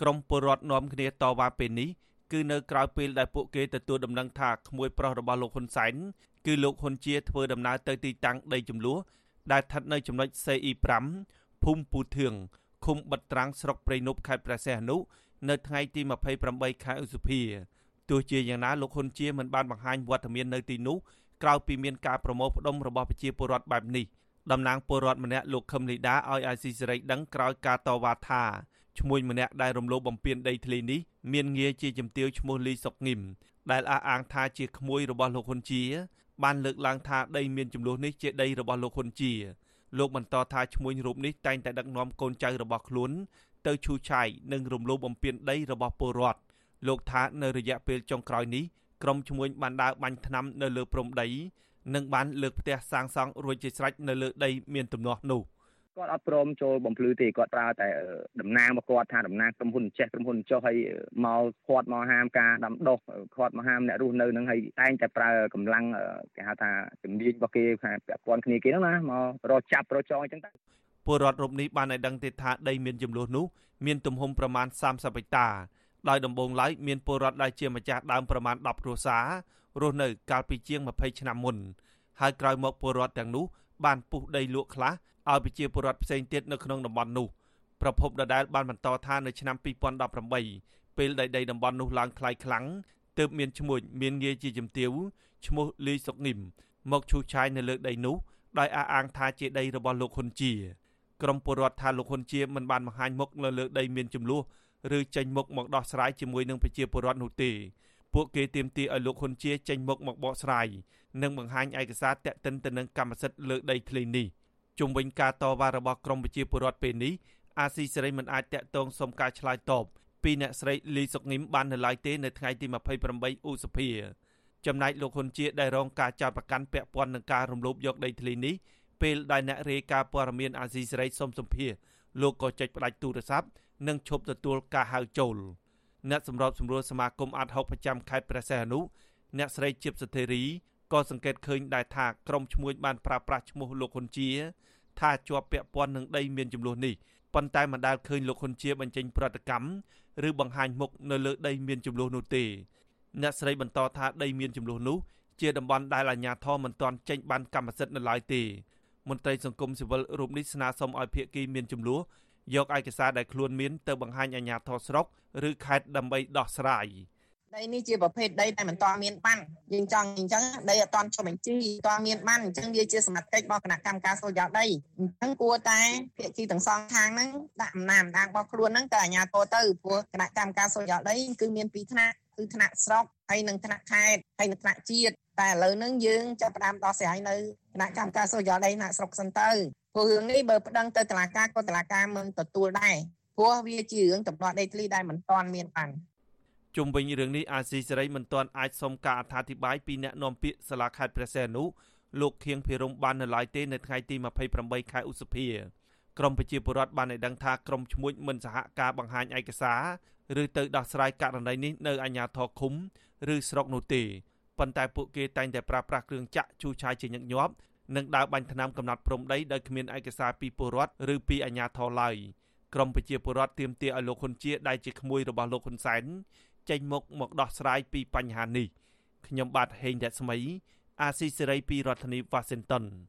ក្រមពលរដ្ឋនាំគ្នាតវ៉ាពេលនេះគឺនៅក្រៅពេលដែលពួកគេទទួលដំណឹងថាក្មួយប្រុសរបស់លោកហ៊ុនសែនគឺលោកហ៊ុនជាធ្វើដំណើរទៅទីតាំងដីចំនួនដែលស្ថិតនៅចំណុច CE5 ភូមិពូធឿងឃុំបិទត្រាំងស្រុកព្រៃនប់ខេត្តព្រះសីហនុនៅថ្ងៃទី28ខែឧសភាទោះជាយ៉ាងណាលោកហ៊ុនជាមិនបានបង្ហាញវត្តមាននៅទីនោះក្រៅពីមានការប្រមូលផ្ដុំរបស់ប្រជាពលរដ្ឋបែបនេះតំណាងពលរដ្ឋម្នាក់លោកខឹមលីដាឲ្យអាស៊ីសេរីដឹងក្រោយការតវ៉ាថា ឈ្មោះម្នាក់ដែលរំលោភបំពានដីធ្លីនេះមានងារជាជំទាវឈ្មោះលីសុកងឹមដែលអះអាងថាជាក្មួយរបស់លោកហ៊ុនជាបានលើកឡើងថាដីមានចំនួននេះជាដីរបស់លោកហ៊ុនជាលោកបន្តថាឈ្មោះរូបនេះតែងតែដឹកនាំកូនចៅរបស់ខ្លួនទៅឈូសឆាយនិងរំលោភបំពានដីរបស់ពលរដ្ឋលោកថានៅរយៈពេលចុងក្រោយនេះក្រុមឈ្មួញបានដើរបាញ់ថ្នាំនៅលើព្រំដី និងបានលើកផ្ទះសាងសង់រួចជាស្រេចនៅលើដីមានទំនាស់នោះ គាត់អត់ព្រមចូលបំភ្លឺទេគាត់ប្រើតែតំណាងមកគាត់ថាតំណាងក្រុមហ៊ុនចេះក្រុមហ៊ុនចុះហើយមកគាត់មកហាមការដាំដុះគាត់មកហាមអ្នករស់នៅនឹងហើយតែងតែប្រើកម្លាំងគេហៅថាជំនាញរបស់គេថាពាក់ព័ន្ធគ្នាគេហ្នឹងណាមករកចាប់រកចងអញ្ចឹងទៅពលរដ្ឋរូបនេះបានឲ្យដឹងទេថាដីមានចំនួននោះមានទំហំប្រមាណ30ហិកតាដោយដំបូងឡើយមានពលរដ្ឋដែលជាម្ចាស់ដើមប្រមាណ10គ្រួសាររស់នៅកាលពីជាង20ឆ្នាំមុនហើយក្រោយមកពលរដ្ឋទាំងនោះបានពុះដីលក់ខ្លះ ឲ្យប្រជាពលរដ្ឋផ្សេងទៀតនៅក្នុងតំបន់នោះប្រពន្ធដដែលបានបន្តថានៅឆ្នាំ2018ពេលដីដីតំបន់នោះឡើងថ្លៃខ្លាំងទើបមានឈ្មោះមានងារជាជំទាវឈ្មោះលីសុកងឹមមកឈូសឆាយនៅលើដីនោះដោយអះអាងថាជាដីរបស់លោកហ៊ុនជាក្រមពលរដ្ឋថាលោកហ៊ុនជាមិនបានបង្ហាញមុខនៅលើដីមានចំនួនឬចេញមុខមកដោះស្រាយជាមួយនឹងប្រជាពលរដ្ឋនោះទេពួកគេទាមទារឲ្យលោកហ៊ុនជាចេញមុខមកបកស្រាយនិងបង្ហាញឯកសារតាក់ទិនទៅនឹងកម្មសិទ្ធិលើដីធ្លីនេះ ជុំវិញការតវ៉ារបស់ក្រមប្រជាពលរដ្ឋពេលនេះអាស៊ីសេរីមិនអាចតាក់ទងសុំការឆ្លើយតបពីអ្នកស្រីលីសុកងឹមបាននៅឡើយទេនៅថ្ងៃទី28ឧសភាចំណែកលោកហ៊ុនជាដែលរងការចោទប្រកាន់ពាក់ព័ន្ធនឹងការរំលោភយកដីធ្លីនេះពេលដែលអ្នករាយការណ៍ព័ត៌មានអាស៊ីសេរីសុំសម្ភាសលោកក៏ចេញផ្ដាច់ទូរស័ព្ទនិងឈប់ទទួលការហៅចូលអ្នកសម្របសម្រួលសមាគមអាត់ហុកប្រចាំខេត្តព្រះសីហនុអ្នកស្រីជាបសធិរី ក៏សង្កេតឃើញដែរថាក្រុមឈ្មួញបានប្រើប្រាស់ឈ្មោះលោកហ៊ុនជា ថាជាប់ពាក់ព័ន្ធនឹងដីមានចំនួននេះប៉ុន្តែមិនដែលឃើញលោកហ៊ុនជាបញ្ចេញប្រតិកម្មឬបង្ហាញមុខនៅលើដីមានចំនួននោះទេអ្នកស្រីបន្តថាដីមានចំនួននោះជាតំបន់ដែលអាជ្ញាធរមិនទាន់ចេញបានកម្មសិទ្ធិនៅឡើយទេមន្ត្រីសង្គមស៊ីវិលរូបនេះស្នើសុំឲ្យភាគីមានចំនួនយកឯកសារដែលខ្លួនមានទៅបង្ហាញអាជ្ញាធរស្រុកឬខេត្តដើម្បីដោះស្រាយ ដីនេះជាប្រភេទដីតែមិនទាន់មានបានយើងចង់អញ្ចឹងដីអត់ទាន់ចុះបញ្ជីទាន់មានបានអញ្ចឹងវាជាសមត្ថកិច្ចរបស់គណៈកម្មការសូយោដីអញ្ចឹងគួរតែភាគីទាំងសងខាងហ្នឹងដាក់អំណាចអំណាចរបស់ខ្លួនហ្នឹងទៅអាជ្ញាធរទៅព្រោះគណៈកម្មការសូយោដីគឺមានពីរថ្នាក់គឺថ្នាក់ស្រុកហើយនិងថ្នាក់ខេត្តហើយនិងថ្នាក់ជាតិតែឥឡូវហ្នឹងយើងចាប់ផ្ដើមដោះស្រាយនៅគណៈកម្មការសូយោដីថ្នាក់ស្រុកសិនទៅព្រោះរឿងនេះបើប្តឹងទៅតុលាការក៏តុលាការមិនទទួលដែរព្រោះវាជារឿងតំណែងដីធ្លីដែលមិនទាន់មានបាន ជុំវិញរឿងនេះអាស៊ីសេរីមិនទាន់អាចសុំការអត្ថាធិប្បាយពីអ្នកនាំពាក្យសាលាខេត្តព្រះសីហនុលោកខៀងភិរមបាននៅឡើយទេនៅថ្ងៃទី28ខែឧសភាក្រមប្រជាពលរដ្ឋបានឲ្យដឹងថាក្រមឈ្មួញមិនសហការបង្ហាញឯកសារឬទៅដោះស្រាយករណីនេះនៅអាជ្ញាធរឃុំឬស្រុកនោះទេប៉ុន្តែពួកគេតែងតែប្រើប្រាស់គ្រឿងចាក់ជូរឆាយជាញឹកញាប់និងដើរបាញ់ថ្នាំកំណត់ព្រំដីដោយគ្មានឯកសារពីពលរដ្ឋឬពីអាជ្ញាធរឡើយក្រមប្រជាពលរដ្ឋទាមទារឲ្យលោកហ៊ុនជាដែលជាក្មួយរបស់លោកហ៊ុនសែន ចេញមុខមកដោះស្រាយពីបញ្ហានេះខ្ញុំបាទហេងរស្មី អាស៊ីសេរីពីរដ្ឋធានី Washington